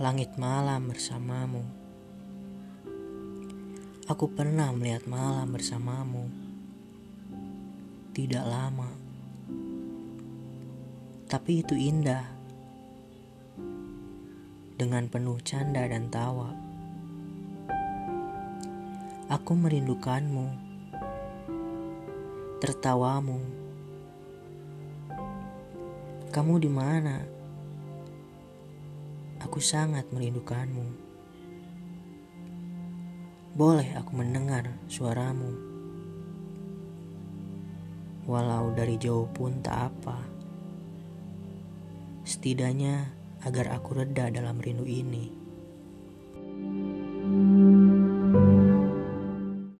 langit malam bersamamu. Aku pernah melihat malam bersamamu. Tidak lama, tapi itu indah. Dengan penuh canda dan tawa, aku merindukanmu, tertawamu. Kamu di mana? Aku sangat merindukanmu. Boleh aku mendengar suaramu, walau dari jauh pun tak apa. Setidaknya agar aku reda dalam rindu ini.